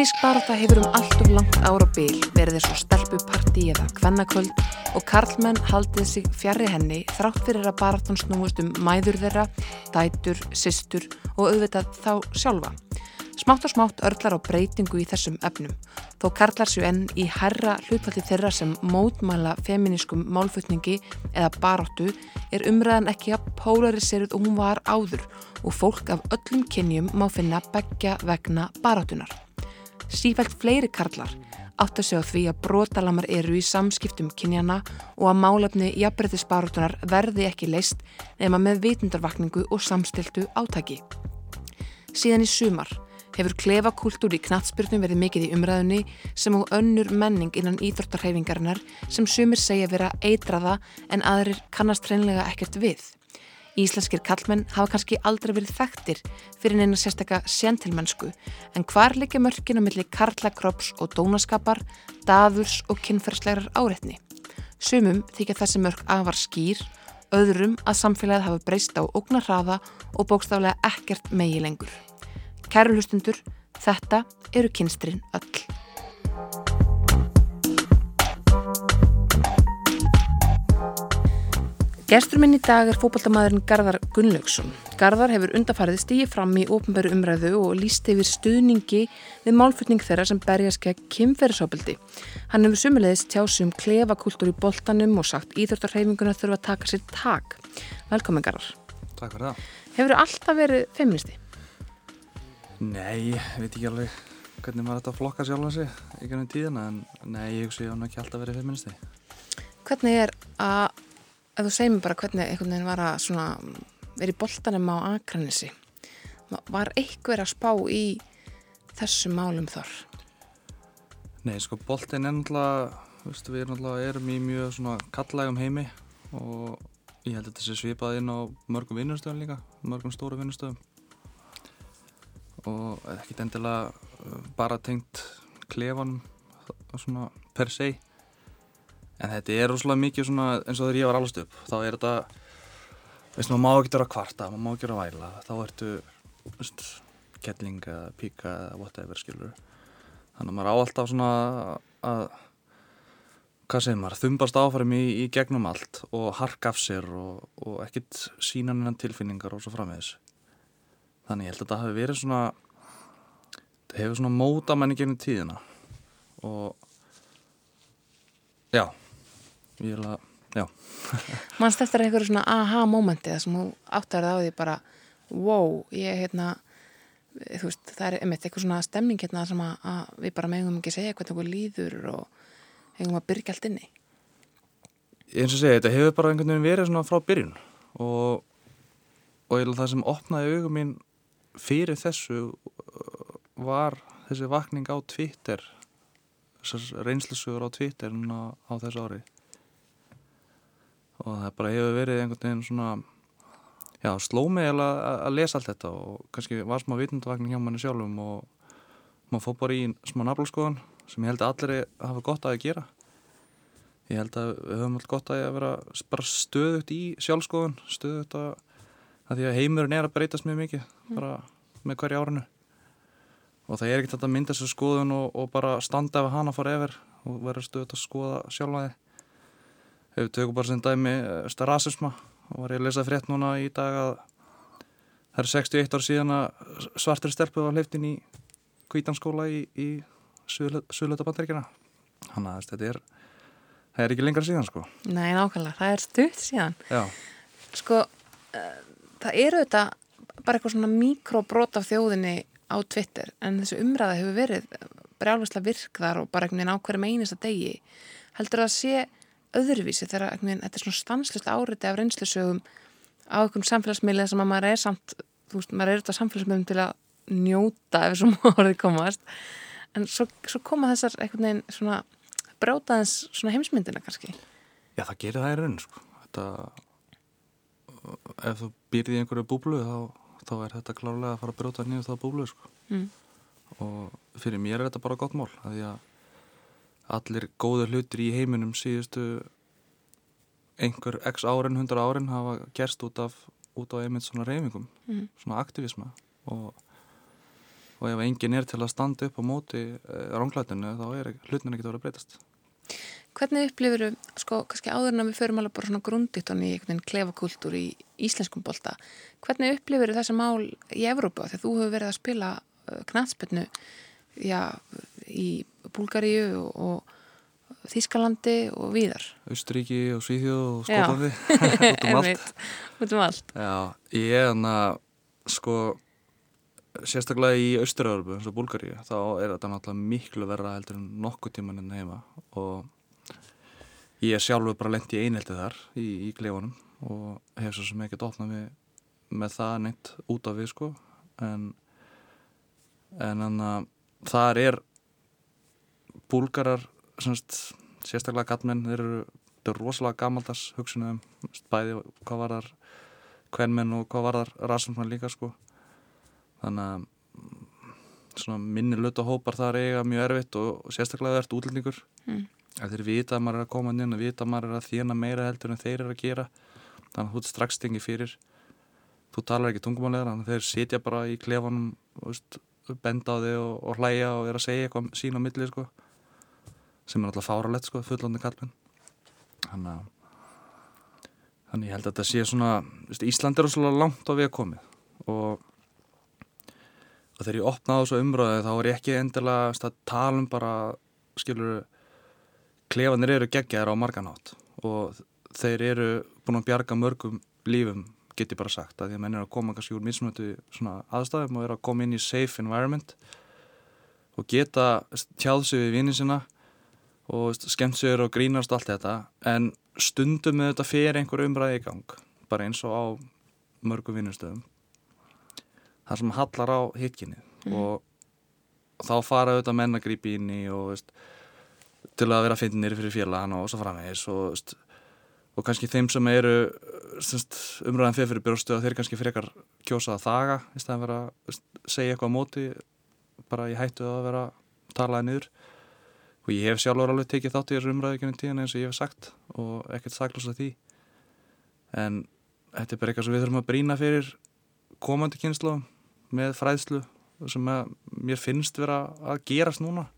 Feminísk baráta hefur um allt og langt ára bil verið þess að stelpu partí eða kvennakvöld og karlmenn haldið sig fjarrri henni þrátt fyrir að baráttan snúist um mæður þeirra, dætur, systur og auðvitað þá sjálfa. Smátt og smátt örlar á breytingu í þessum efnum, þó karlar séu enn í herra hlutvalli þeirra sem mótmæla feminískum málfutningi eða baróttu er umræðan ekki að pólariseruð og hún var áður og fólk af öllum kynjum má finna begja vegna baróttunar. Sífælt fleiri karlar átt að segja því að brotalamar eru í samskiptum kynjana og að málefni jafnbreytisbaróttunar verði ekki leist nema með vitundarvakningu og samstiltu átaki. Síðan í sumar hefur klefakúltúr í knatsbyrnum verið mikið í umræðunni sem á önnur menning innan íþróttarhefingarinnar sem sumir segja vera eitraða en aðrir kannast hreinlega ekkert við. Íslenskir kallmenn hafa kannski aldrei verið þekktir fyrir neina sérstakka sjentilmennsku en hvar liggja mörkin á milli karlakrops og dónaskapar, dafurs og kynferðslegar áreitni. Sumum þykja þessi mörk afar skýr, öðrum að samfélagið hafa breyst á ógnarraða og bókstaflega ekkert megi lengur. Kæru hlustundur, þetta eru kynstrinn öll. Gestur minn í dag er fókbaltamaðurinn Garðar Gunnlaugsson. Garðar hefur undarfærið stíið fram í ofnbæru umræðu og líst yfir stuðningi við málfutning þeirra sem berjast gegn kymferðisofbildi. Hann hefur sumulegist tjási um klefakultúr í boltanum og sagt íþjórtarheifinguna þurfa að taka sér tak. Velkomin Garðar. Takk fyrir það. Hefur þú alltaf verið feministi? Nei, veit ekki alveg hvernig maður þetta flokka sjálf hansi í gennum tíðina en nei, ég hugsi að hann ekki alltaf verið feministi. Hvernig er að, ef þú segir mér bara hvernig einhvern veginn var að svona, verið í boltanum á Akranissi, var einhver að spá í þessu málum þar? Nei, sko, boltin er náttúrulega, við erum í mjög kallægum heimi og ég held að þetta sé svipað inn á mörgum vinnustöðum líka, mörgum stóru vinnustöðum og ekkert endilega uh, bara tengt klefanum svona per se en þetta er rosalega mikið svona eins og þegar ég var allast upp þá er þetta veist maður má ekki vera kvarta, maður má ekki vera væla. Þá ertu veist, kettling eða píka eða whatever skilur þannig að maður á alltaf svona að hvað segir maður, þumbast áfærum í, í gegnum allt og harka af sér og, og ekkert sína nennan tilfinningar og svo framvegis. Þannig ég held að þetta hafi verið svona hefur svona móta manni gennum tíðina. Og já ég vil að, já. Mannst eftir eitthvað svona aha momenti það sem þú áttar það á því bara wow, ég hérna þú veist, það er einmitt eitthvað svona stemning hérna sem að, að við bara megum ekki segja hvernig okkur líður og hegum að byrja allt inni. Eins og segja, þetta hefur bara einhvern veginn verið svona frá byrjun og, og það sem opnaði augum mín fyrir þessu uh, var þessi vakning á Twitter þessar reynslusugur á Twitter á, á þessu ári og það bara hefur verið einhvern veginn svona já, sló mig að, að lesa allt þetta og kannski var smá vitundavakning hjá manni sjálfum og maður fór bara í smá nafnalskoðan sem ég held að allir hafa gott að gera. Ég held að við höfum alltaf gott að vera bara stöðut í sjálfskoðun stöðut að að því að heimurinn er að breytast mjög mikið mm. bara með hverju árinu. Og það er ekkert að mynda þessu skoðun og, og bara standa ef hana fór efer og vera stöðt að skoða sjálfaði ef við tökum bara sem dæmi eh, starrasisma og var ég að lesa frétt núna í dag að það er 61 ár síðan að svartur stelpu var hleyftin í kvítanskóla í, í Suðlöta bandaríkina þannig að þetta er það er ekki lengra síðan sko. Nei, nákvæmlega, það er stutt síðan. Já. Sko uh, það eru þetta bara eitthvað svona mikrobrót af þjóðinni á Twitter en þessu umræða hefur verið brjálfislega virkðar og bara einhvern veginn á hverjum einasta degi. Heldur að sé öðruvísi þegar þetta er svona stanslust áriti af reynslusögum á einhvern samfélagsmiðlega sem að maður er samt, þú veist, maður er þetta samfélagsmiðlum til að njóta ef þessum árið komast en svo, svo koma þessar einhvern veginn svona brótaðins svona heimsmyndina kannski Já, það gerir það í raun sko. þetta ef þú býrði í einhverju búblu þá, þá er þetta klárlega að fara að bróta nýju það búblu sko. mm. og fyrir mér er þetta bara gott mál að að allir góður hlutir í heiminum síðustu einhver x árin, hundra árin hafa gerst út af, út af einmitt svona reyfingum mm. svona aktivisma. Og, og ef enginn er til að standa upp á móti uh, ránglætinu þá er hlutin ekki að vera breytast. Hvernig upplifir sko, kannski áður en að við förum alveg bara svona grunditt í einhvern veginn klefakultúr í íslenskum bolta hvernig upplifir þú þessi mál í Evrópa þegar þú hefur verið að spila uh, knatspilnu já, í Búlgaríu og Þískalandi og víðar. Austríki og Svíðjóð og Skotlandi. Út um allt. Út um allt. Já, ég er hann að sko sérstaklega í Austuröðurbu eins og Búlgaríu þá er þetta náttúrulega miklu verða heldur en nokkuð tíman en hérna heima. Og ég er sjálfur bara lengt í einhelti þar í, í klefunum og hef svo sem ekkert opnað með, með það neitt út af við sko. En en þannig að þar er búlgarar semst, sérstaklega gattmenn þeir eru, eru rosalega gamaldags hugsunum bæði hvað var þar hvernmenn og hvað var þar rasumfann líka sko. Þannig að svona minni lötu hópar þar eiga mjög erfitt og, og sérstaklega verðt útlendingur. Mm. þeir vita að maður er að koma inn og vita að maður er að þjána meira heldur en þeir eru að gera þannig að þú ert strax stengi fyrir. Þú talar ekki tungumálega þannig að þeir sitja bara í klefanum veist, benda á þig og, og hlæja og er að segja eitthvað sín á milli sko, sem er alltaf fáralett sko, fullóndi kallmenn þannig að þannig ég held að þetta sé svona veist, Ísland er svona langt á við að komið. Og og þegar ég opnaði þessu umröðu þá er ég ekki endilega að tala um bara skilur klefanir eru geggjaðar á marganátt og þeir eru búin að bjarga mörgum lífum get ég bara sagt að því að menn er að koma kannski úr mismunandi svona aðstæðum og er að koma inn í safe environment og geta tjáð sig við vinnin sinna og skemmt sig og grínast allt þetta en stundum með þetta fyrir einhver umræði í gang bara eins og á mörgum vinnustöðum þar sem hallar á hitkinni mm. og þá fara auðvitað menn að grípi inn í og veist, til að vera finnir fyrir félagana og svo framvegis og, veist, og kannski þeim sem eru umræðan fyrir fyrir og þeir kannski frekar kjósa að þaga í staðan vera að segja eitthvað á móti bara ég hættu að vera talaði niður og ég hef sjálfur alveg tekið þátt í þessu umræðu ekki um tíðan eins og ég hef sagt og ekkert saglust að því. En þetta er bara eitthvað sem við þurfum að brína fyrir komandi kynnslóðum með fræðslu sem að mér finnst vera að gerast núna.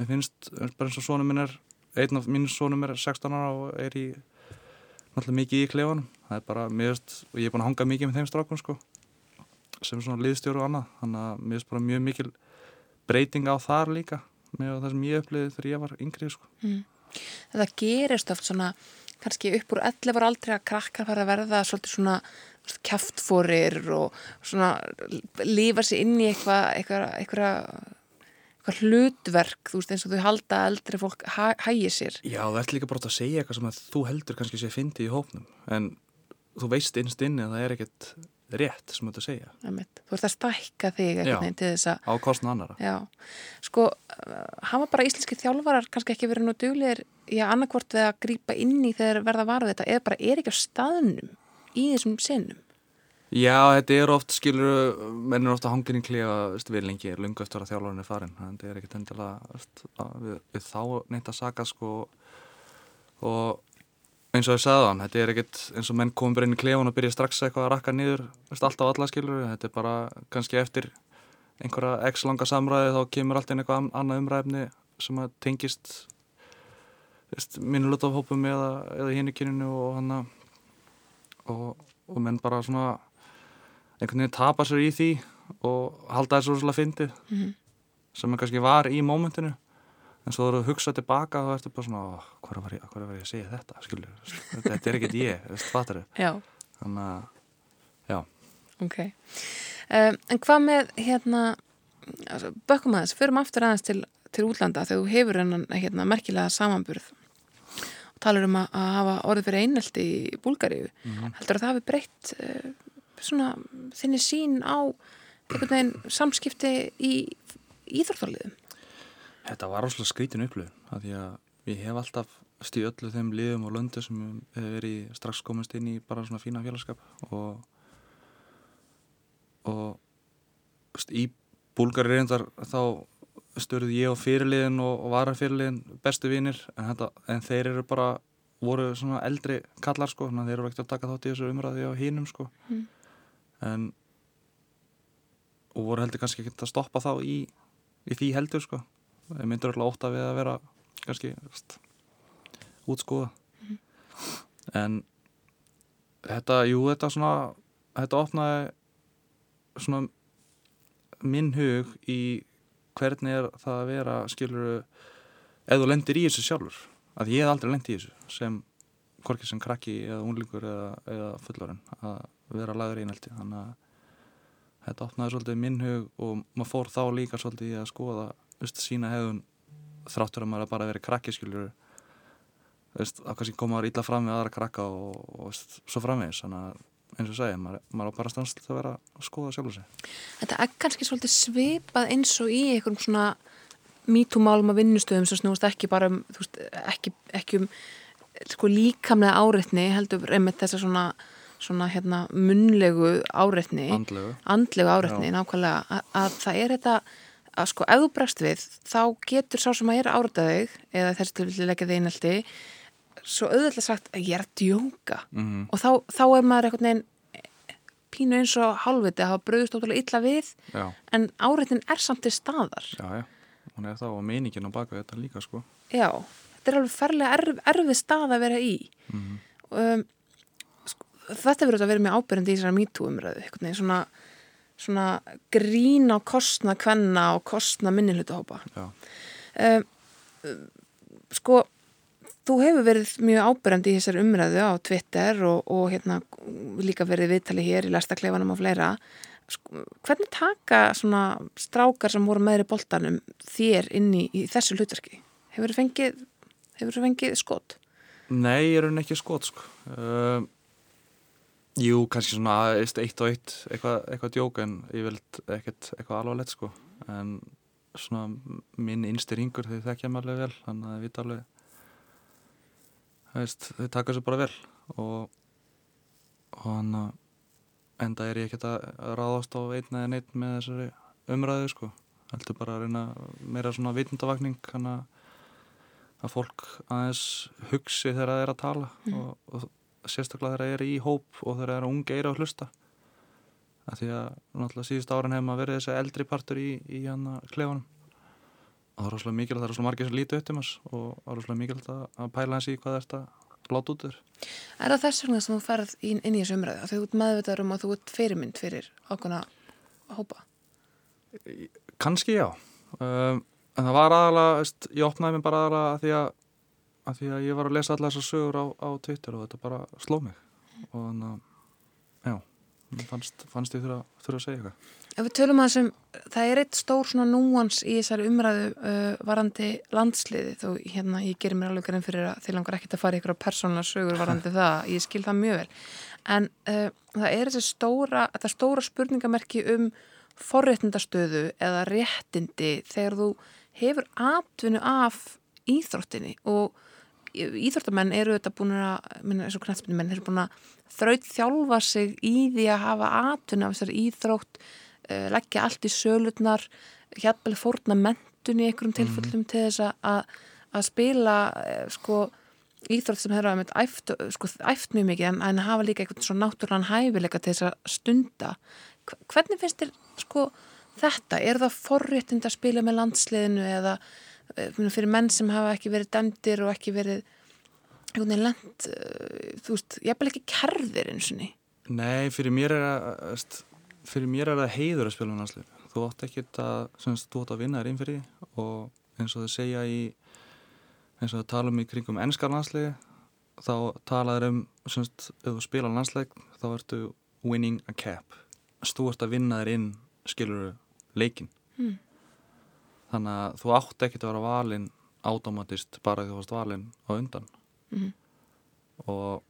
Mér finnst bara eins og sónum minn er einn af mínu sónum er 16 ára og er í náttúrulega mikið í klefanum. Það er bara, mér finnst, og ég er búin að hanga mikið með þeim strákum sko sem svona liðstjóru og annað, þannig að mér finnst bara mjög mikil breyting á þar líka með það sem ég uppliði þegar ég var yngri sko mm. Þetta gerist oft svona kannski upp úr 11 var aldrei að krakkar fara að verða svolítið svona kæftfórir og svona lífa sér inn í eitthvað eitthvað, eitthvað, hlutverk þú veist eins og þú halda að eldri fólk hæ, hægir sér Já, það ert líka bara að segja eitthvað sem að þú heldur kannski sé fyndi í hópnum en þú veist innst inni að það er ekkert rétt sem að segja Æmitt. Þú ert að stækka þig að á kostna annara Já, sko, hafa bara íslenski þjálfarar kannski ekki verið nú duglir í að annarkvort við að grýpa inn í þegar verða varuð þetta eða bara er ekki á staðnum í þessum sinnum? Já, þetta er oft, skilur, menn er ofta hangin í klíða við lengi, lungu eftir að þjálfurinn er farin þetta er ekkert endilega við, við þá neitt að saga sko og eins og ég sagði þann, þetta er ekkert eins og menn komur bara inn í klíðan og byrja strax eitthvað að rakka veist, alltaf alla skilur, þetta er bara kannski eftir einhverja x langa samræði þá kemur alltaf inn eitthvað annað umræfni sem að tengist minnulutafhópum eða, eða hinn í kyninu og hann og, og menn bara svona einhvern veginn tapa sér í því og halda þessu svolítið fyndið mm -hmm. sem er kannski var í mómentinu en svo þú hugsa tilbaka þá ertu bara svona, hvað var var ég að segja þetta? Skilur, þetta, þetta er ekkert ég fattar þau þannig að, já. Ok, um, en hvað með hérna altså, bökkum aðeins, förum aftur aðeins til, til útlanda þegar þú hefur hennan hérna, merkilega samanburð. Talar um að, að hafa orðið fyrir einelti í Búlgaríu. Mm -hmm. heldur að það hafi breytt uh, svona þinni sín á einhvern veginn samskipti í íþórþáliðum Þetta var áslega skrítin upplöð að því að ég hef alltaf stíð öllu þeim liðum og löndu sem hefur verið strax komast inn í bara svona fína félagskap og og í Búlgaríu reyndar þá störuð ég og fyrirliðin og, og varafyrirliðin bestu vinnir en, en þeir eru bara voru svona eldri kallar sko þeir eru ekkert að taka þátt í þessu umræði á hínum sko mm. en og voru heldur kannski ekki að stoppa þá í, í því heldur sko ég myndur alltaf ótt að við að vera kannski veist, útskúða en þetta, jú, þetta svona þetta opnaði svona minn hug í hvernig er það að vera skiluru ef þú lendir í þessu sjálfur. Að ég hef aldrei lendir í þessu sem hvorki sem krakki eða unlingur eða, eða fullorinn að vera lagur einhelti þannig að þetta opnaði svolítið minn hug og maður fór þá líka svolítið í að skoða veist, sína hefðun þráttur að maður bara verið krakki skiljur veist, að kannski komaður ítla fram með aðra krakka og, og veist, svo framvegis þannig að eins og segja, maður, maður á bara stanslega að vera að skoða sjálf og sig. Þetta er kannski svolítið svipað eins og í einhverjum svona mítúmálum að vinnustöðum sem snúast ekki bara um veist, ekki, ekki um sko, líkamlega áreitni heldur einmitt þess að svona, svona hérna, munlegu áreitni. Andlegu, andlegu áreitni, nákvæmlega. Að, að það er þetta að sko ef þú bregst við þá getur sá sem að er áreitaðið eða þessi til vilja leggja þig einhaldi svo auðvitað sagt að ég er að djóka. Mm og þá, þá er maður einhvern veginn pínu eins og hálfviti að hafa bröðust ótrúlega illa við já, en áreitin er samt til staðar. Já, já. Hún er þá og meiningin á baka þetta líka sko. Já, þetta er alveg ferlega erf, erfið stað að vera í. Mm um, sko, þetta verður að vera með ábyrjandi í þessari MeToo umræðu einhvern veginn svona, svona grín á kostna kvenna og kostna minnihlutahópa. Já, um, sko þú hefur verið mjög ábyrjandi í þessari umræðu á Twitter og, og hérna líka verið viðtali hér í lestakleifanum og fleira. Sko, hvernig taka svona strákar sem voru meðri boltanum þér inn í, í þessu hlutverki? Hefur þú fengið, fengið skot? Nei, ég er hún ekki skot sko. Uh, jú, kannski svona eitt og eitt eitthvað, eitthvað djók en ég vild ekkert eitthvað alvarlegt sko. En svona minn innsti ringur þau þekkja mig alveg vel þannig að þau vita alveg það veist, þau taka þessu bara vel. Og hann að enda er ég ekkert að ráðast á einn eða neitt með þessari umræðu sko. Heldur bara að reyna meira svona vitundavakning hann að fólk aðeins hugsi þegar það er að tala og, og sérstaklega þegar það er í hóp og þegar það er unge eira að hlusta. Að því að náttúrulega síðust árin hefur maður verið þessi eldri partur í, í að klefanum. Og það er rosalega mikilvægt, það er rosalega margir sem lítu upp um oss og það er rosalega mikilvægt að, að pæla hans í hvað er að láta út þér. Er það þess vegna sem þú ferð inn, inn í þessu umræðu að þú ert meðvitaður um að þú ert fyrirmynd fyrir ákveðna hópa? Kanski já. Um, en það var aðalega, ég opnaði mig bara aðalega að því að, að því að ég var að lesa allar þessar sögur á, á Twitter og þetta bara sló mig. Og þannig að já, fannst, fannst ég þurfa, þurfa að segja eitthvað. Ef við tölum að þessum, það er eitt stór svona núans í þessari umræðu uh, varandi landsliði þó hérna ég gerir mér alveg grein fyrir að þið langar ekkert að fara ykkur persónulega sögur varandi það, ég skil það mjög vel. En uh, það er þessi stóra þetta stóra spurningamerki um forréttindastöðu eða réttindi þegar þú hefur atvinnu af íþróttinni og íþróttamenn eru þetta búin að minna eins og knætspinnumenn eru búin að þraut þjálfa sig í því að hafa atvinnu af þessari íþrótt uh, leggja allt í sölutnar hérna fórna mentun í einhverjum tilfellum til þess að- að spila uh, sko íþrótt sem hefur að æft, sko, æft mjög mikið en, en hafa líka eitthvað svona náttúrulega hæfileika til þess að stunda. Hv- hvernig finnst þér sko þetta, er það forréttind að spila með landsliðinu eða fyrir menn sem hafa ekki verið dæmdir og ekki verið einhvern veginn lent uh, þú veist, ég er bara ekki kerðir eins og ný Nei, fyrir mér er að fyrir mér er það heiður að spila með landslið þú átt ekki að, semst, þú átt að vinna þér inn fyrir því og eins og þau segja í eins og þau tala um í kringum ennskar landsliði þá talaður um semst, ef þú spila landsleik þá ertu winning a cap. Þú ert að vinna þér inn skilur leikin Mm. Þannig að þú átt ekki að vera valinn automatist bara því þú varst valinn á undan. Mhm. og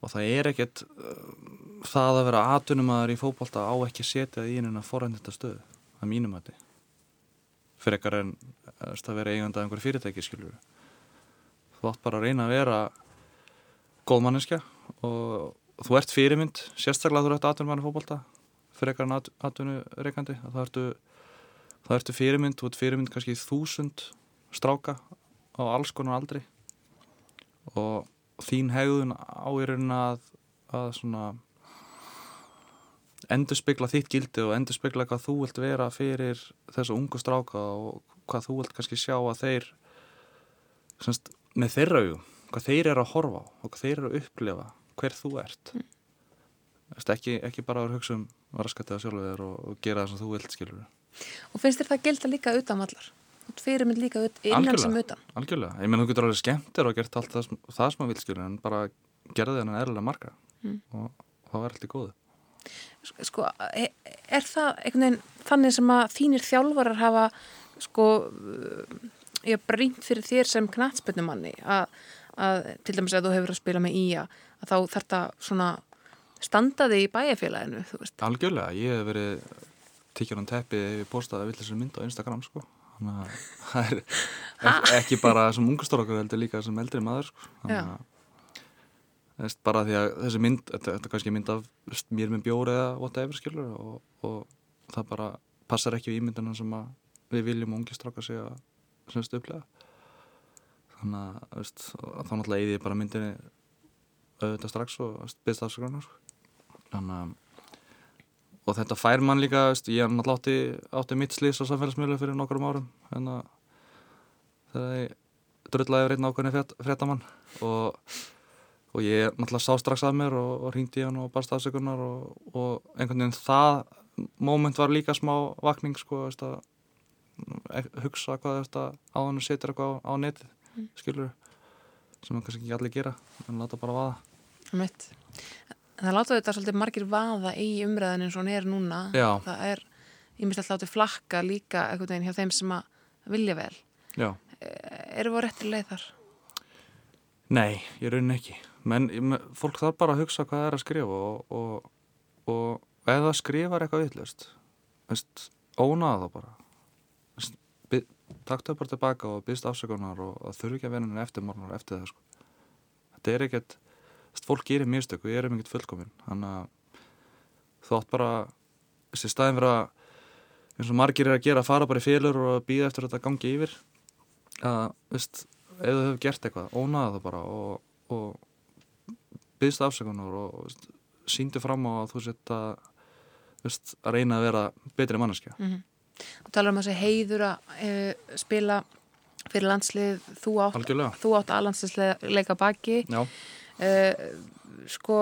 og það er ekkert uh, það að vera atvinnumæður í fótbolta á ekki setja en að forrændita stöðu að mínum að þið fyrir ekkar en uh, að vera eigandi af einhverju fyrirtæki skilur þú átt bara að reyna að vera góð manneskja og þú ert fyrirmynd sérstaklega þú ert atvinnumæður í fótbolta fyrir ekkar en at, atvinnureikandi þá ertu, þá ertu fyrirmynd þú ert fyrirmynd kannski þúsund stráka á alls konar aldri. Og þín hegðun á í raunin að, að svona endur spegla þitt gildi og endur spegla hvað þú vilt vera fyrir þessu ungu stráka og hvað þú vilt kannski sjá að þeir semst, með þeirra augum, hvað þeir eru að horfa á og hvað þeir eru að upplifa hver þú ert. Mm. ekki, ekki bara að hugsa um raskatið á sjálfur og, og gera það sem þú vilt skilur Og finnst þér það gilda líka utan vallar? Fyrir mig líka innan sem utan? Algjörlega, ég menn þú getur alveg skemmtir og gert allt það, það sem þú vilt skilur en bara gerði þennan erlega marga mm. og það var allt í góðu Sko, e, er það veginn þannig sem að þínir þjálfarar hafa sko ég har brínt fyrir þér sem knatspennumanni að, að til dæmis að þú hefur að spila með ía að þá þarf það svona standaði í bæjarfélaginu Algjörlega, ég hef verið tikið á teppi við postaði að vilja sem mynd á Instagram sko. Þannig að það er ekki, bara sem ungustórakar heldur líka sem eldri maður sko. Þannig að Veist, bara því að þessi mynd, þetta, þetta er kannski mynd af veist, mér með bjóri eða whatever skilur og, og það bara passar ekki í myndunum sem við viljum ungi straka sig að semst upplega. Þannig að veist, þá náttúrulega eði ég bara myndinni auðvitað strax og byrst afsökunar sko. þannig að og þetta fær mann líka, ég er náttúrulega átti, átti mitt slís á samfélagsmiðlu fyrir nokkur um árum þannig að þegar ég dröllaði yfir einn ákveðni fréttamann og og ég náttúrulega sá strax að mér og, og ringdi hann og barst aðsökunar og, og einhvern veginn það móment var líka smá vakning sko að e, hugsa hvað áðan og setja eitthvað á, á netið mm. skilur sem það kannski ekki allir gera en láta bara vaða Mitt. Það láta þetta svolítið margir vaða í umræðin eins og hann er núna Já. það er, ég myndi að láta flakka líka einhvern veginn hjá þeim sem að vilja vel Já. E, Eru við á réttir leið þar? Nei, ég raunin ekki menn fólk þarf bara að hugsa hvað það er að skrifa og, og, og það skrifar eitthvað vittlust ónaða það bara takta bara tilbaka og byrst afsökunar og, þurfi ekki að henni eftir morgunar eftir það sko. þetta er ekkert fólk gerir mistök og ég er um ekkert fullkominn þannig að þú átt bara þessi staðin vera eins og margir er að gera að fara bara í félur og býða eftir þetta gangi yfir að, veist, ef þú hefur gert eitthvað ónaða það bara og, og byggst afsökunar og síndu fram á að þú setja að reyna að vera betri manneskja. Mm -hmm. og talar um að þessi heiður að e, spila fyrir landslið þú átt, þú átt að landsliðsleika baki e, sko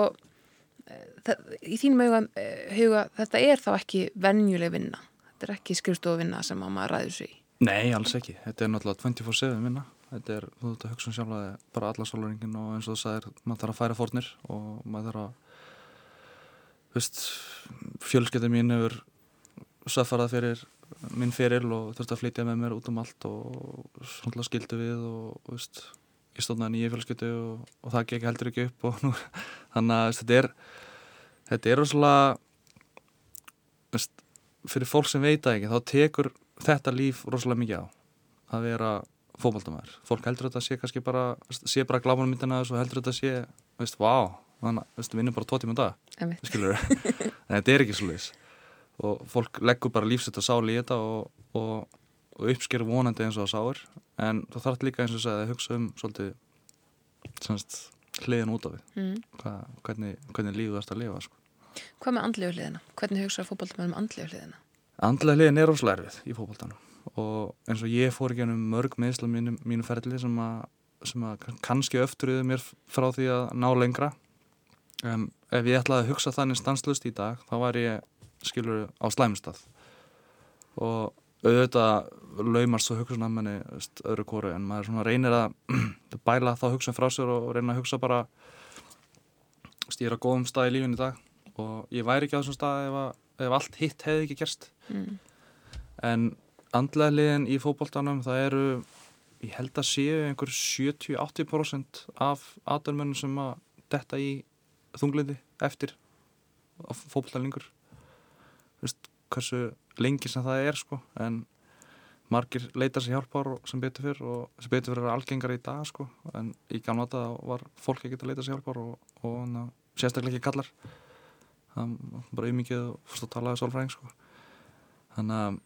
það, í þínum huga, huga þetta er þá ekki vennjuleg vinna? Þetta er ekki skrifstofinna sem að maður ræður sig Nei, alls ekki, þetta er náttúrulega 24-7 vinna. Þetta er, þú þútt að hugsa um sjálf að bara alla sólaringin og eins og það sagir maður þarf að færa fórnir og maður þarf að veist, fjölskeitið mín hefur söffarað fyrir minn fyrir og þurfti að flytja með mér út um allt og skildu við og veist, ég stóðnaði nýju fjölskeitu og, og það gekk heldur ekki upp og nú, þannig að þetta er þetta er rosalega fyrir fólk sem veit að ekki þá tekur þetta líf rosalega mikið á að vera fókbaldamæður fólk heldur þetta sé kannski bara sé bara glámanum myndina og heldur þetta sé veist, vá, þannig að við vinnum bara tvo tíma um dag en þetta er ekki slúðis og fólk leggur bara lífsett og sáli í þetta og, og, og uppsker vonandi eins og það sáir en það þarf líka eins og segja að hugsa um svolítið semst, hliðin út af við mm. Hvernig, hvernig lífu það er að lifa sko. Hvað með andlegu hliðina? Hvernig hugsa fókbaldamæður um andlegu hliðina? Andlega hliðin er óslæðrið í fókbaldanum og eins og ég fór ekki ennum mörg meðsla mínu, mínu ferli sem að, sem að kannski öftriði mér frá því að ná lengra en ef ég ætlaði að hugsa þannig stanslust í dag þá var ég skilur á slæmstað og auðvitað laumar svo hugsun að manni öðru kóru en maður reynir að bæla þá hugsun frá sér og reyna að hugsa bara stýra góðum stað í lífin í dag og ég væri ekki á þessum stað ef, að, ef allt hitt hefði ekki gerst mm. en andlega liðin í fókbóltanum það eru, ég held að séu einhver 70-80% af aðdörmennum sem að detta í þungliði eftir fókbóltalingur veist hversu lengi sem það er sko en margir leita sér hjálpar sem betur fyrr og sem betur fyrr er algengar í dag sko en í gamnata var fólk ekki að leita sér hjálpar og, og, og sérstaklega ekki kallar það var bara umikið og fyrst að tala um sólfræðing sko þannig að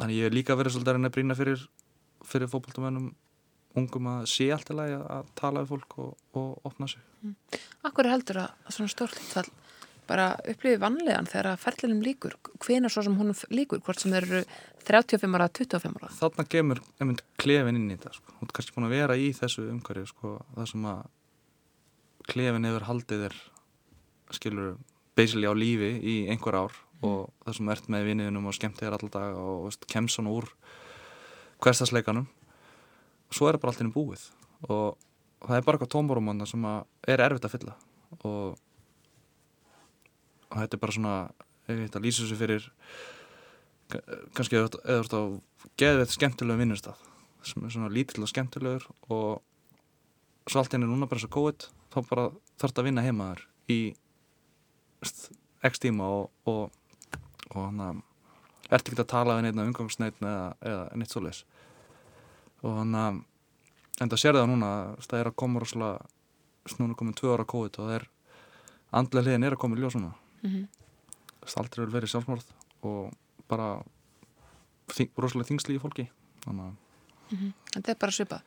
Þannig ég hef líka verið svolítið að reyna að brína fyrir, fyrir fókbaltumennum ungum að sé allt í lagi að tala við fólk og, og opna sig. Mm. Akkur er heldur að svona stórlítfall bara upplifið vanlegan þegar að ferlinum líkur, hvena svo sem honum líkur, hvort sem eru 35 ára, 25 ára. Þarna gemur einmitt klefin inn í þetta sko. Þú ert kannski búin að vera í þessu umhverju sko, það sem að klefin hefur haldið þér skilur basically á lífi í einhver ár mm. og það sem ert með vinniðunum og skemmt þér alltaf og veist, kemst svona úr hverstasleikanum og svo er það bara alltaf inn í búið og, það er bara eitthvað tómborum sem er erfitt að fylla og, og þetta er bara svona þetta lýsir sig fyrir kannski eða þú ert á geðveit skemmtilega vinnustaf sem er svona lítill og skemmtilegur og svo allt inn er núna bara svo góðið þá bara þarf þetta að vinna heimaður í x tíma og og, og hann að ert ekki að tala við neitt umgangsneitt eða, eða neitt svo leis og hann að en það sér það núna það er að koma rosalega núna komið tvö ára COVID og það er andlega hliðin er að koma í ljósuna mm -hmm. aldrei verið sjálfsmórð og bara þing, rosalega þingsli í fólki þannig að mm -hmm. Þetta er bara svipað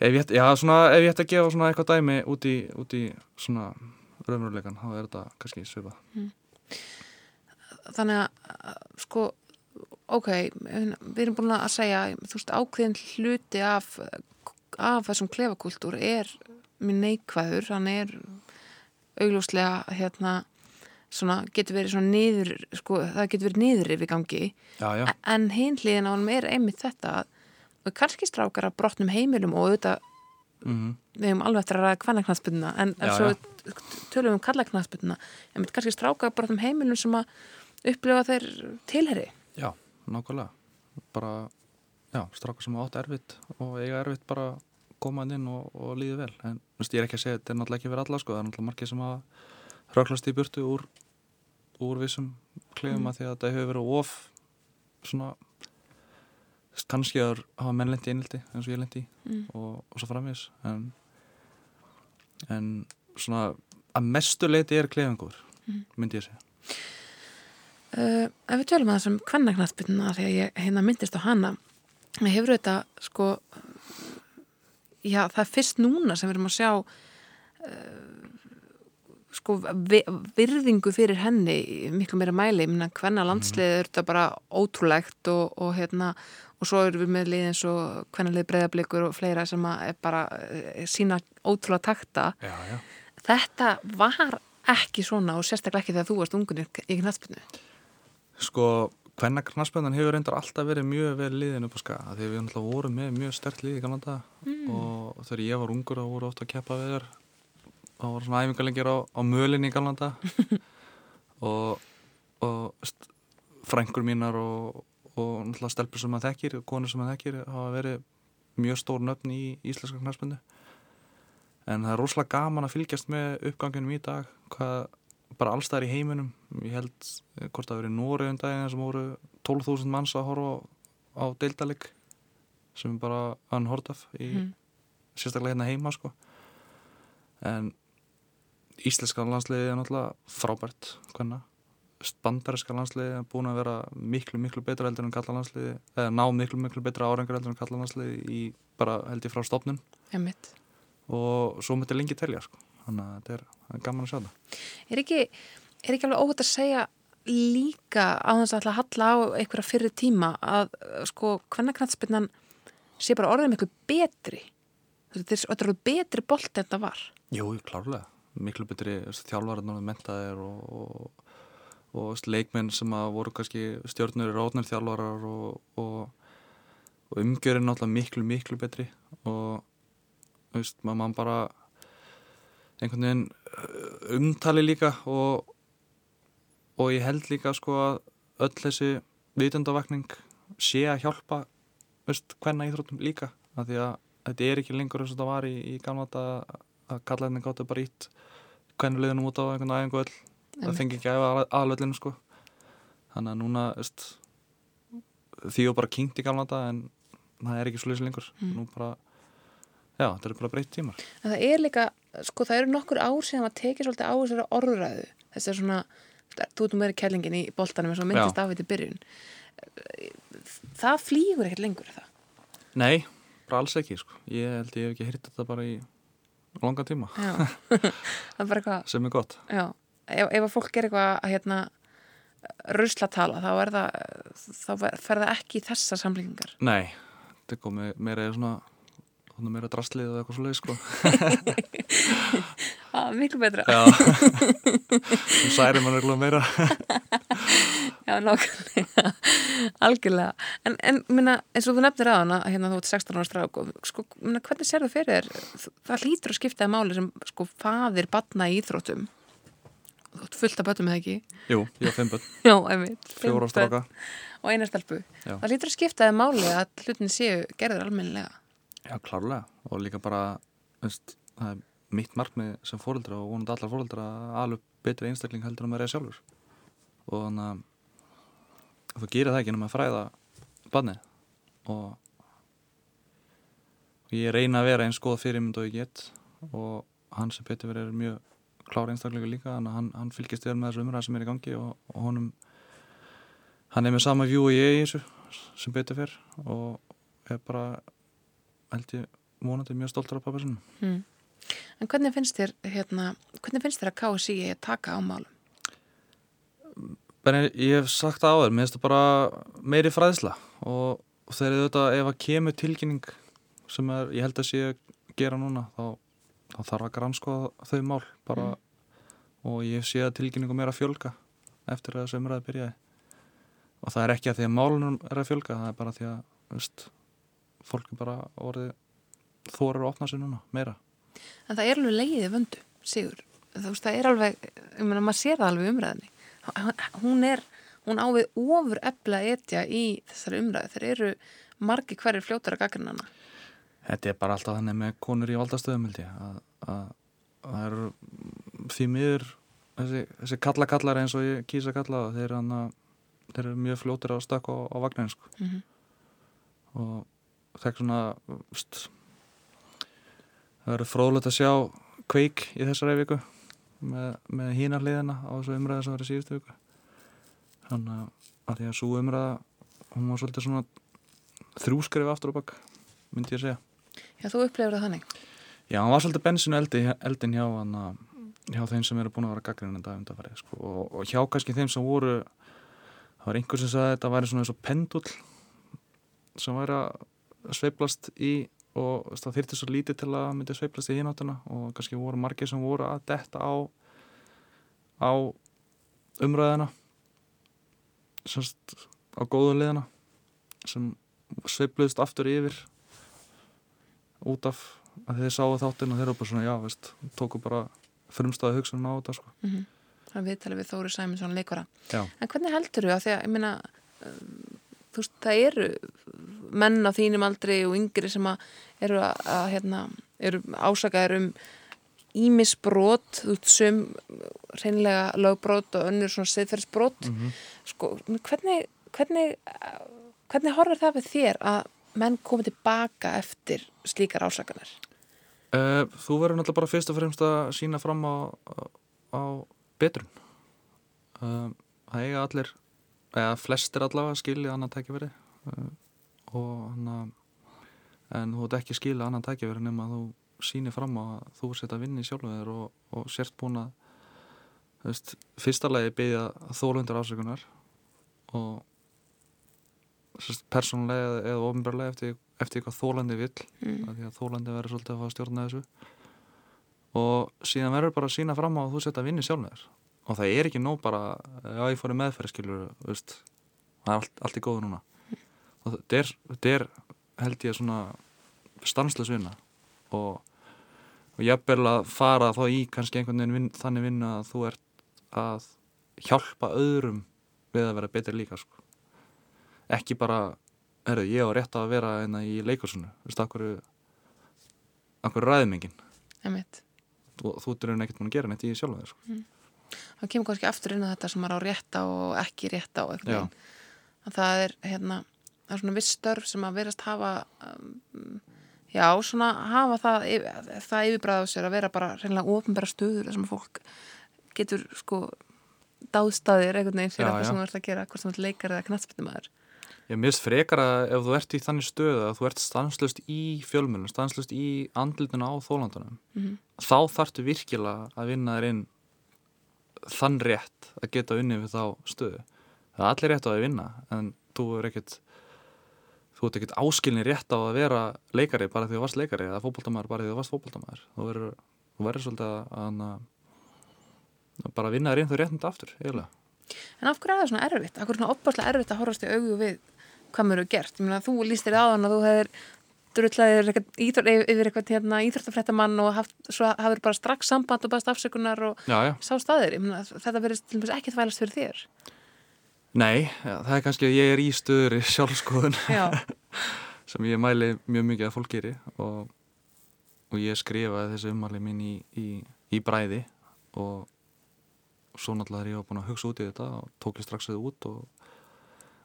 ég, já, svona, ef ég ætti að gefa svona eitthvað dæmi út í, út í svona raunveruleikan, þá er þetta kannski svipað. Mm. Þannig að, sko, ok, við erum búin að segja, þú veist, ákveðin hluti af, af þessum klefakultúr er mjög neikvæður, hann er augljóslega, hérna, svona, getur verið svona niður, sko, það getur verið niður yfir gangi, já, já. en hinliðin á hann er einmitt þetta að kannski strákar að brotnum heimilum og auðvitað mm -hmm. við hefum alveg eftir að ræða kvannaknarsbyrna en, en svo tölum við um kallaknarsbyrna en kannski stráka bara um heimilum sem að upplifa þeir tilheri Já, nákvæmlega. Bara, já, stráka sem átt erfitt og eiga erfitt bara komað inn og, og líði vel. En veist, ég er ekki að segja, þetta er náttúrulega ekki verið alla sko, það er náttúrulega margir sem að röklast í burtu úr, úr vissum klefum mm. að því að þetta hefur verið of svona kannski að hafa menn lendi einildi eins og ég lendi mm. og, og svo framvís en, en svona að mestu leiti er klefingur mm. myndi ég segja uh, Ef við tölum að þessum kvannagnatbyrna þegar ég hérna myndist á hana hefur þetta sko já það er fyrst núna sem við erum að sjá uh, sko virðingu fyrir henni miklu meira mæli, ég minna hvenna landsliðið mm. er þetta bara ótrúlegt og, og hérna og svo erum við með lið eins og hvernig lið breyðablikur og fleira sem er bara eh, sína ótrúlega takta já, já. þetta var ekki svona og sérstaklega ekki þegar þú varst ungunir í knastbyrnu Sko, hvernig knastbyrnan hefur reyndar alltaf verið mjög vel liðin upp á skaga því við vorum með mjög stert lið í kannanda mm. og þegar ég var ungur þá voru ofta að keppa við þér þá voru svona æfingarlengir á, á mölin í kannanda og, og frængur mínar og og náttúrulega stelpur sem maður þekkir og konur sem maður þekkir hafa verið mjög stór nöfn í íslenska knæspöndu en það er rosalega gaman að fylgjast með uppganginum í dag hvað bara allstæðar í heiminum. Ég held eh, hvort að verið Nóri um daginn sem voru 12.000 manns að horfa á deildalig sem bara unheard of í mm. sérstaklega hérna heima sko. En íslenska landsliði er náttúrulega frábært hvernig bandariska landsliði er búin að vera miklu, miklu betra heldur en kallalandsliði eða ná miklu, miklu betra árengur heldur en kallalandsliði í bara held ég frá stopnum Emitt. og svo möttu lengi telja sko. þannig að þetta er, er gaman að sjá það. Er ekki, er ekki alveg óhætt að segja líka á þess að halla á einhverja fyrir tíma að sko hvernig knallspinnan sé bara orðið miklu betri? Þetta er orðið betri bolt en það var. Jú, klárlega miklu betri þjálfvarðan og mentaðir og, og og leikmenn sem voru kannski stjórnur í rótnum þjálfarar og, og, umgjörinn náttúrulega miklu, miklu betri og veist, maður bara einhvern veginn uh, umtali líka og, ég held líka sko að öll þessi vitundavakning sé að hjálpa veist, hvenna íþróttum líka af því að þetta er ekki lengur eins og þetta var í, í gamla að kalla henni gáttu bara ít hvernig liðnum út á einhvern aðeins og öll það fengi ekki að aðlöðlinu sko. Þannig að núna veist, því og bara kynnt í gamla þetta en það er ekki leysi lengur. Mm. nú bara, já, þetta er bara breytt tímar. En það er líka, sko það eru nokkur ár sem að tekja svolítið á þessari orðræðu. Þess að svona, þú erum meira kellingin í boltanum eins og myndist af þetta byrjun. Það flýgur ekkert lengur það? Nei, bara alls ekki sko. Ég held ég hef ekki hýrt þetta bara í langa tíma. Sem er gott. Já. Ef, ef að fólk gerir eitthvað að hérna ruslatala þá er það þá fer það ekki í þessar samlingar Nei, þetta er komið meira eða svona meira drastlið eða eitthvað svo leið sko. Ah, Miklu betra. Já, særi mann eitthvað meira Já, nákvæmlega, algjörlega. En, en minna, eins og þú nefnir að hana hérna þú ert 16 ára strák og sko, minna, hvernig sér þú fyrir þér það hlýtur að skiptaði máli sem sko faðir batna í íþróttum? Þú ert fullt af bötum eða ekki? Jú, ég var fimm börn, Já, einmitt, fimm fjóra börn stráka. Og eina stelpu. Já. það hlýtur að skiptaði máli að hlutin séu gerður almennilega. Já, klárlega. Og líka bara, veist, það er mitt markmið sem fóreldra og vonandi allar fóreldra að alveg betri einstakling heldur en maður er sjálfur. Og þannig að þú gerir það ekki nema að fræða barnið og og ég reyna að vera eins góða fyrirmynd og ég get og hann sem betur verið er mjög klár einstaklingu líka hann, hann fylgist þér með þessu umræð sem er í gangi og, og honum hann er með sama vjú og ég í þessu sem betur fyrr og er bara held ég vonandi mjög stoltur af pappa sinum hmm. En hvernig finnst þér hérna, hvernig finnst þér að KSI taka á málum? Benni, ég hef sagt það á þér, mér finnst það bara meiri fræðsla og, þegar þetta ef að kemur tilkynning sem er, ég held að sé að gera núna þá, þá þarf að granskoða þau mál bara og ég sé að tilkynningum er að fjölga eftir að umræði byrjaði og það er ekki að því að málunum er að fjölga, það er bara því að veist, fólk er bara orðið þorir að opna sig núna, meira En það er alveg leiðið vöndu, Sigur. Þú veist, það er alveg, ég meina, maður sér það alveg umræðinni. Hún er, hún ávið ofur efla etja í þessari umræði. Þeir eru margi hverjir fljótar að gagna hana. Þetta er bara alltaf þannig með konur í valdastöðum að, að, að það eru því miður þessi, þessi kalla kallar eins og ég kýsa kalla þeir, hana, þeir eru mjög fljótir á stakk á, á vagnin sko. Mm -hmm. og það er svona st, það verður fróðlegt að sjá kveik í þessari viku með, með hínar liðina á þessu umræða sem verður síðustu viku þannig að því að svo umræða hún var svolítið svona þrjúskrif aftur og bakk myndi ég að segja Já, þú upplefur það þannig. Já, hann var svolítið bensinu eldi, eldin hjá, hana, hjá þeim sem eru búin að vera gaggrinn en það undarfarið sko. og, og hjá kannski þeim sem voru það var einhver sem sagði að þetta væri svona eins og pendull sem væri að sveiplast í og það þyrti svo lítið til að myndi sveiplast í hináttuna og kannski voru margir sem voru að detta á á umræðina semst á góðu liðina sem sveipluðist aftur yfir út af að þeir sáu þáttinn og þeir eru bara svona, já, veist, tóku bara frumstæði hugsunum á þetta, sko. Mm -hmm. Það er viðtalið við Þóri Sæminsson leikvara. Já. En hvernig heldur þú að því að, ég meina, um, þú veist, það eru menn á þínum aldri og yngri sem að eru að, að hérna, eru ásakaður um ímisbrot, þú veist, sem reynilega lögbrot og önnur svona siðferðsbrot. Mm -hmm. Sko, hvernig, hvernig, hvernig horfir það við þér að menn komið tilbaka eftir slíkar ásakanir? Uh, þú verður náttúrulega bara fyrst og fremst að sína fram á, á betrun. Uh, það eiga allir, eða flestir allavega skilja annan tækifæri. Uh, og hann en þú ert ekki skilja annan tækifæri nema að þú sýnir fram að þú setja að vinna í sjálfu þér og, og sért búin að veist, fyrsta lagi byggja þólundur ásökunar og persónulega eða ofinbarlega eftir, eftir eitthvað þólandi vill Mm. því að þólandi verður svolítið að fá að stjórna þessu. Og síðan verður bara að sína fram á að þú setja að vinni sjálf þér og það er ekki nóg bara já ég fór í meðferð skilur veist, það er allt, allt í góðu núna. Og þetta er, er held ég svona stanslega vinna. Og, og jafnvel að fara þá í kannski einhvern veginn vin, þannig vinna að þú ert að hjálpa öðrum við að vera betri líka sko. Ekki bara, herru, ég á rétt að vera einna í leikursunu, þú veist, akkur akkur ræðmengin Emitt. þú, þú er ekkert búin að gera neitt í sjálf þér sko. Það kemur kannski aftur inn á þetta sem maður á rétt á og ekki rétt á Það er, hérna, það er svona viss störf sem að verast hafa, um, já, svona hafa það, það yfirbræða á sér að vera bara reynilega ofinbæra stöður sem fólk getur, sko, dáðstæðir einhvern veginn fyrir eitthvað sem þú ert að gera, hvort sem þú ert leikar eða knattspytumæður. Ég mist frekar að ef þú ert í þannig stöðu að þú ert stanslust í fjölmjölum, stanslust í andlutuna á þólandunum, Mm þá þarftu virkilega að vinna þér inn þann rétt að geta unni við þá stöðu það er allir rétt á að vinna en þú er ekkert þú ert ekkert áskilni rétt á að vera leikari bara því þú varst leikari eða fókbóltamæður bara því þú varst fókbóltamæður þú verður, verður svolítið að, að bara vinna þér inn þau réttandi aftur eiginlega. En af hverju er það svona erfitt? Af hverju er það opaslega erfitt að horfast í augu við hvað mér eru gert? Ég meina, þú lístir aðan að þú hefur drullaðir yfir eitthvað hérna, íþróttafrættamann og haft, svo hafður bara strax samband og baðast afsökunar og já, já. sá staðir. Myna, þetta verður ekki þvælast fyrir þér. Nei, já, það er kannski að ég er í stöður í sjálfskoðun sem ég mæli mjög mikið að fólk geri og, og ég skrifaði þessi umhali mín í, í, í bræði og svo náttúrulega þegar ég búin að hugsa út í þetta og tók ég strax þau út og,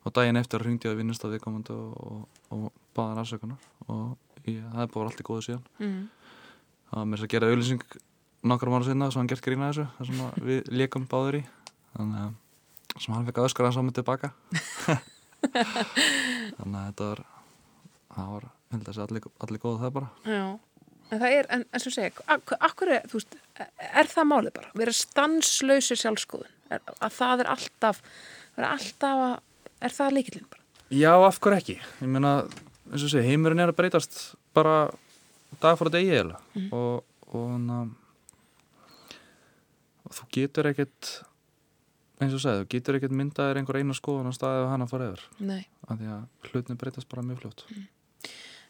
og daginn eftir ringdi ég að vinnast að viðkomandi og, og baða hann afsökunar og ég, það er bara allt í góðu síðan mm. það var mér að gera auðlýsing nokkru mánu sinna svo hann gert grína þessu það sem við leikum báður í þannig að sem hann fekk að öskara hans á mig tilbaka þannig að þetta var það var, held að það sé allir, allir góð það bara Já En það er, en eins og segja, akkur er, þú veist, er það málið bara? Verið stanslausi sjálfskoðun? Er, að það er alltaf, alltaf að, er það líkillin bara? Já, af hverju ekki? Ég meina, eins og segja, heimurinn er að breytast bara dag fór að degi eða mm. og, og, na, og þú getur ekkert, eins og segja, þú getur ekkert myndaðir einhver einu skoðun á staðið og hana fór eður. Nei. Af því að hlutin breytast bara mjög fljótt. Mm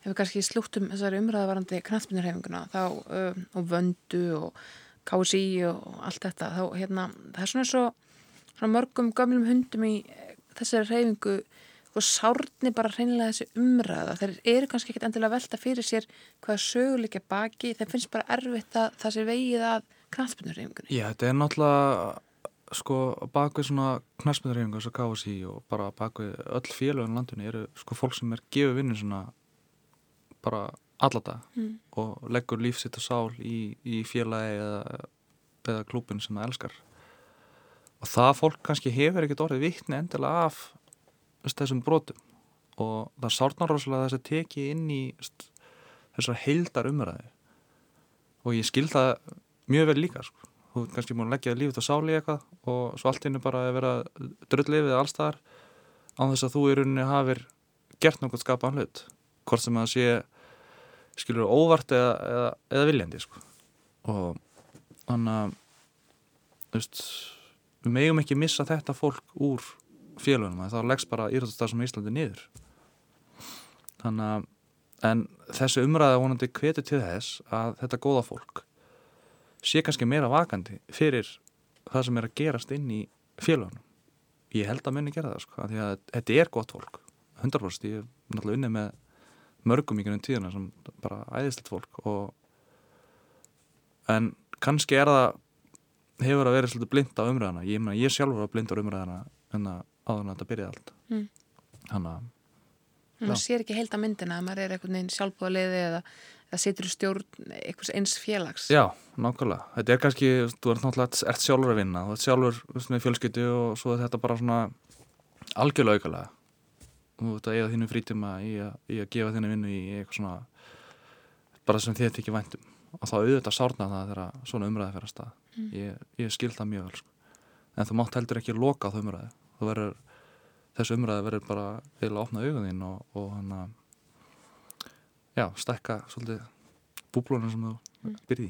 ef við kannski slúttum þessari umræðavarandi knastmyndarhefinguna þá um, og vöndu og kási og allt þetta þá hérna, það er svona svo svona mörgum gömlum hundum í eh, þessari hefingu og sárni bara reynilega þessi umræða. Þeir eru kannski ekkit endilega velta fyrir sér hvaða söguleika baki. Þeir finnst bara erfitt að það sé vegið að knastmyndarhefingunni Já, þetta er náttúrulega sko bakvið svona knastmyndarhefingu þess að kási og bara bakvið öll félagin landunni eru sko fólk sem er gefið vinnin svona bara allata mm. og leggur lífsitt og sál í, í félagi eða, eða klúpin sem það elskar. Og það fólk kannski hefur ekkert orðið vittni endilega af þessum brotum og það sárnar rosalega þess að teki inn í þessar heildar umræði og ég skil það mjög vel líka sko. þú er kannski múin að leggja lífið og sáli eitthvað og svo allt innu bara að vera drullifið allstaðar á þess að þú í rauninni hafir gert nákvæmt skapaðan hlut hvort sem að sé skilur óvart eða, eða, eða viljandi sko. og þannig að við megum ekki missa þetta fólk úr félagunum þá leggst bara írættastar í Íslandi niður. Þannig að en þessu umræða vonandi kvetur til þess að þetta góða fólk sé kannski meira vakandi fyrir það sem er að gerast inn í félagunum ég held að munni gera það sko, því að þetta er gott fólk 100% ég er náttúrulega unnið með mörgum í grunn tíðuna sem bara æðislegt fólk og en kannski er það hefur að vera svolítið blind á umræðana ég, ég sjálfur var blind á umræðana áður en þetta byrjaði allt. Mm. þannig að maður sér ekki heilt að myndina að maður er einhvern veginn sjálfbúðaliði eða það situr í stjórn einhvers eins félags. Já, nákvæmlega, þetta er kannski þú ert náttúrulega ert sjálfur að vinna. Þú ert sjálfur með fjölskyttu og svo er þetta bara svona algjörlega aukalega þú ert að eiga þínu frítíma í að, í að gefa þínu vinnu í eitthvað svona bara sem þið ekki væntum og þá auðvitað sárna það þegar svona umræði fer að stað. Mm. ég, ég skil það mjög vel sko. en þú mátt heldur ekki loka á það umræði verður, þessu umræði verður bara eða að opna augun þín og, og hann að já, stekka svolítið búblunum sem þú mm. byrði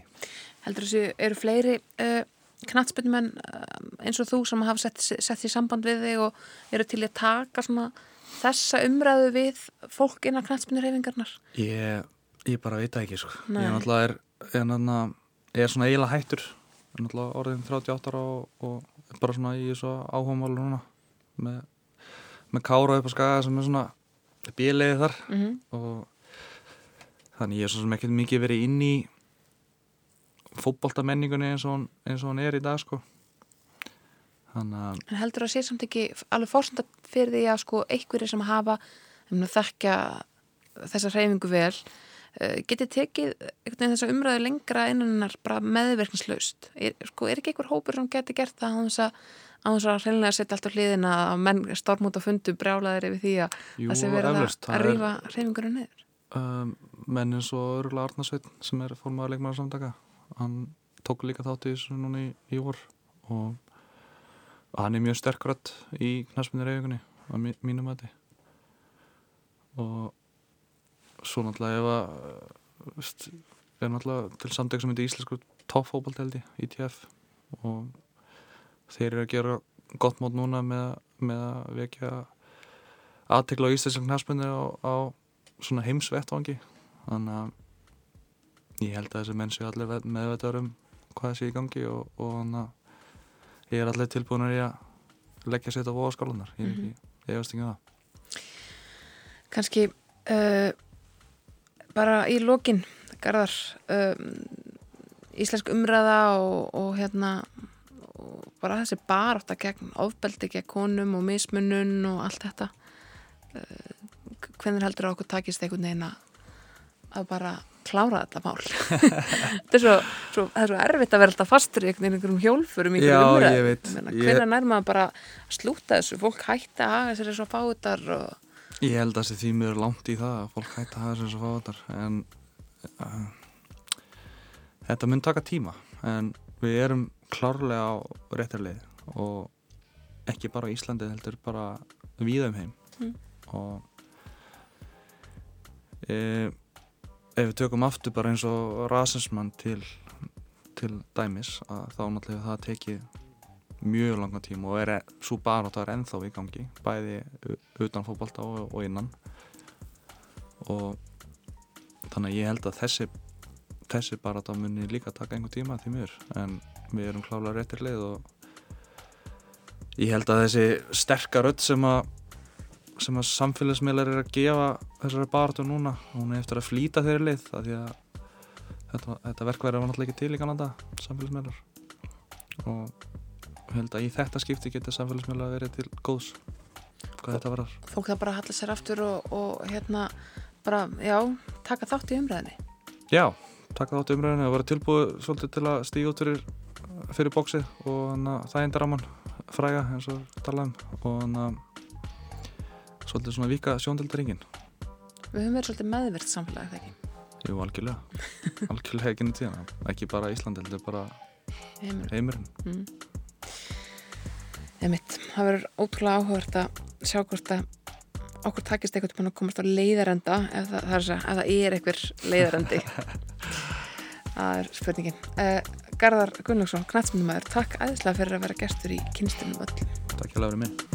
Heldur þessu, eru fleiri uh, knatsbyrnumenn uh, eins og þú sem hafa sett, sett í samband við þig og eru til að taka svona þessa umræðu við fólk innan knætspinnurhefingarnar? Ég, ég bara veit ekki sko. Ég er náttúrulega er, er, er svona eiginlega hættur er náttúrulega orðin 38 ára og, og bara svona í þessu áhugamálu núna með, með kára upp á skaga sem er svona bíleiði þar mm -hmm. og þannig ég er svona ekki mikið verið inn í fótballtamenningunni eins og hann er í dag sko En heldur að sé samt ekki alveg fórsönda fyrir því að sko einhverju sem hafa um, þekkja þessa hreyfingu vel uh, geti tekið þessa umræðu lengra innan bara meðverkningslaust. Er, sko, er ekki einhver hópur sem geti gert það þess að á þess að hreinlega setja allt á hliðina að menn stormút á fundu brjálaðir yfir því að það sé verið að, að rýfa hreyfingunum niður. Um, menn eins og Örla Arnarsveit sem er fórmaður leikmæðarsamtaka hann tók líka þátt í þessu núna í, í vor og hann er mjög sterkrött í knastmyndir eiginni á mínum mati og svo náttúrulega ef að veist, er náttúrulega til samtök sem heitir Íslensku toppfóbaldeldi ITF og þeir eru að gera gott mót núna með, með að vekja aðtekla á Íslandsjálf knastmyndir á, á svona heimsvettvangi. Þannig að ég held að þessi menn séu allir meðveitar um hvað sé í gangi og, og þannig að ég er allir tilbúin að leggja sér þetta á voðaskálunar ég, mm -hmm. ég, ég veist ekki um það. Kanski uh, bara í lókin Garðar um, íslensk umræða og, og hérna og bara þessi barátt að gegn ofbeldi gegn konum og mismunun og allt þetta. Uh, hvernig heldur að okkur takist einhvern veginn að bara klára þetta mál? Þetta er svo, svo, það er svo erfitt að vera alltaf fastur í einhverjum hjólfurum í umræð hvernig nær maður bara slúta þessu? Fólk hætti að hafa sér svo fátar og... ég held að þessi tími eru langt í það að fólk hætti að hafa sér svo fátar en uh, þetta mun taka tíma en við erum klárlega á réttarlið og ekki bara Íslandi heldur bara við um heim mm. og e, ef við tökum aftur bara eins og rasismann til, til dæmis að þá náttúrulega það tekið mjög langa tíma og er e, svo bara það er ennþá í gangi bæði utan fókbalta og, og innan og þannig að ég held að þessi þessi bara það muni líka taka einhver tíma því mjög en við erum klálega réttir leið og ég held að þessi sterkar öll sem að sem að samfélagsmiðlar er að gefa þessari baratu núna hún er eftir að flýta þeirri lið það því að þetta, þetta verkværi var náttúrulega ekki til í Kanada samfélagsmiðlar. Og held að í þetta skipti getur samfélagsmiðlar verið til góðs hvað þetta varar Fólk það bara hallar sér aftur og, og hérna bara, já, taka þátt í umræðinni Já, taka þátt í umræðinni og vera tilbúið svolítið til að stíða út fyrir, fyrir bóksið og það endar á mann fræga eins og talaðum og að svolítið svona vika sjóndildaringin Við höfum verið svolítið meðvirt samfélag, eða ekki? Jú, algjörlega, algjörlega ekki nýtt síðan, ekki bara Íslandi, þetta er bara heimurinn. mm. Emitt, það verður ótrúlega áhugavert að sjá hvort að okkur takist eitthvað til að komast á leiðarenda ef það, það, er, það er einhver leiðarendi það er spurningin. Uh, Garðar Gunnlaugsson, knætsmyndumæður takk æðislega fyrir að vera gestur í kynstunum öll Takk hjá að vera með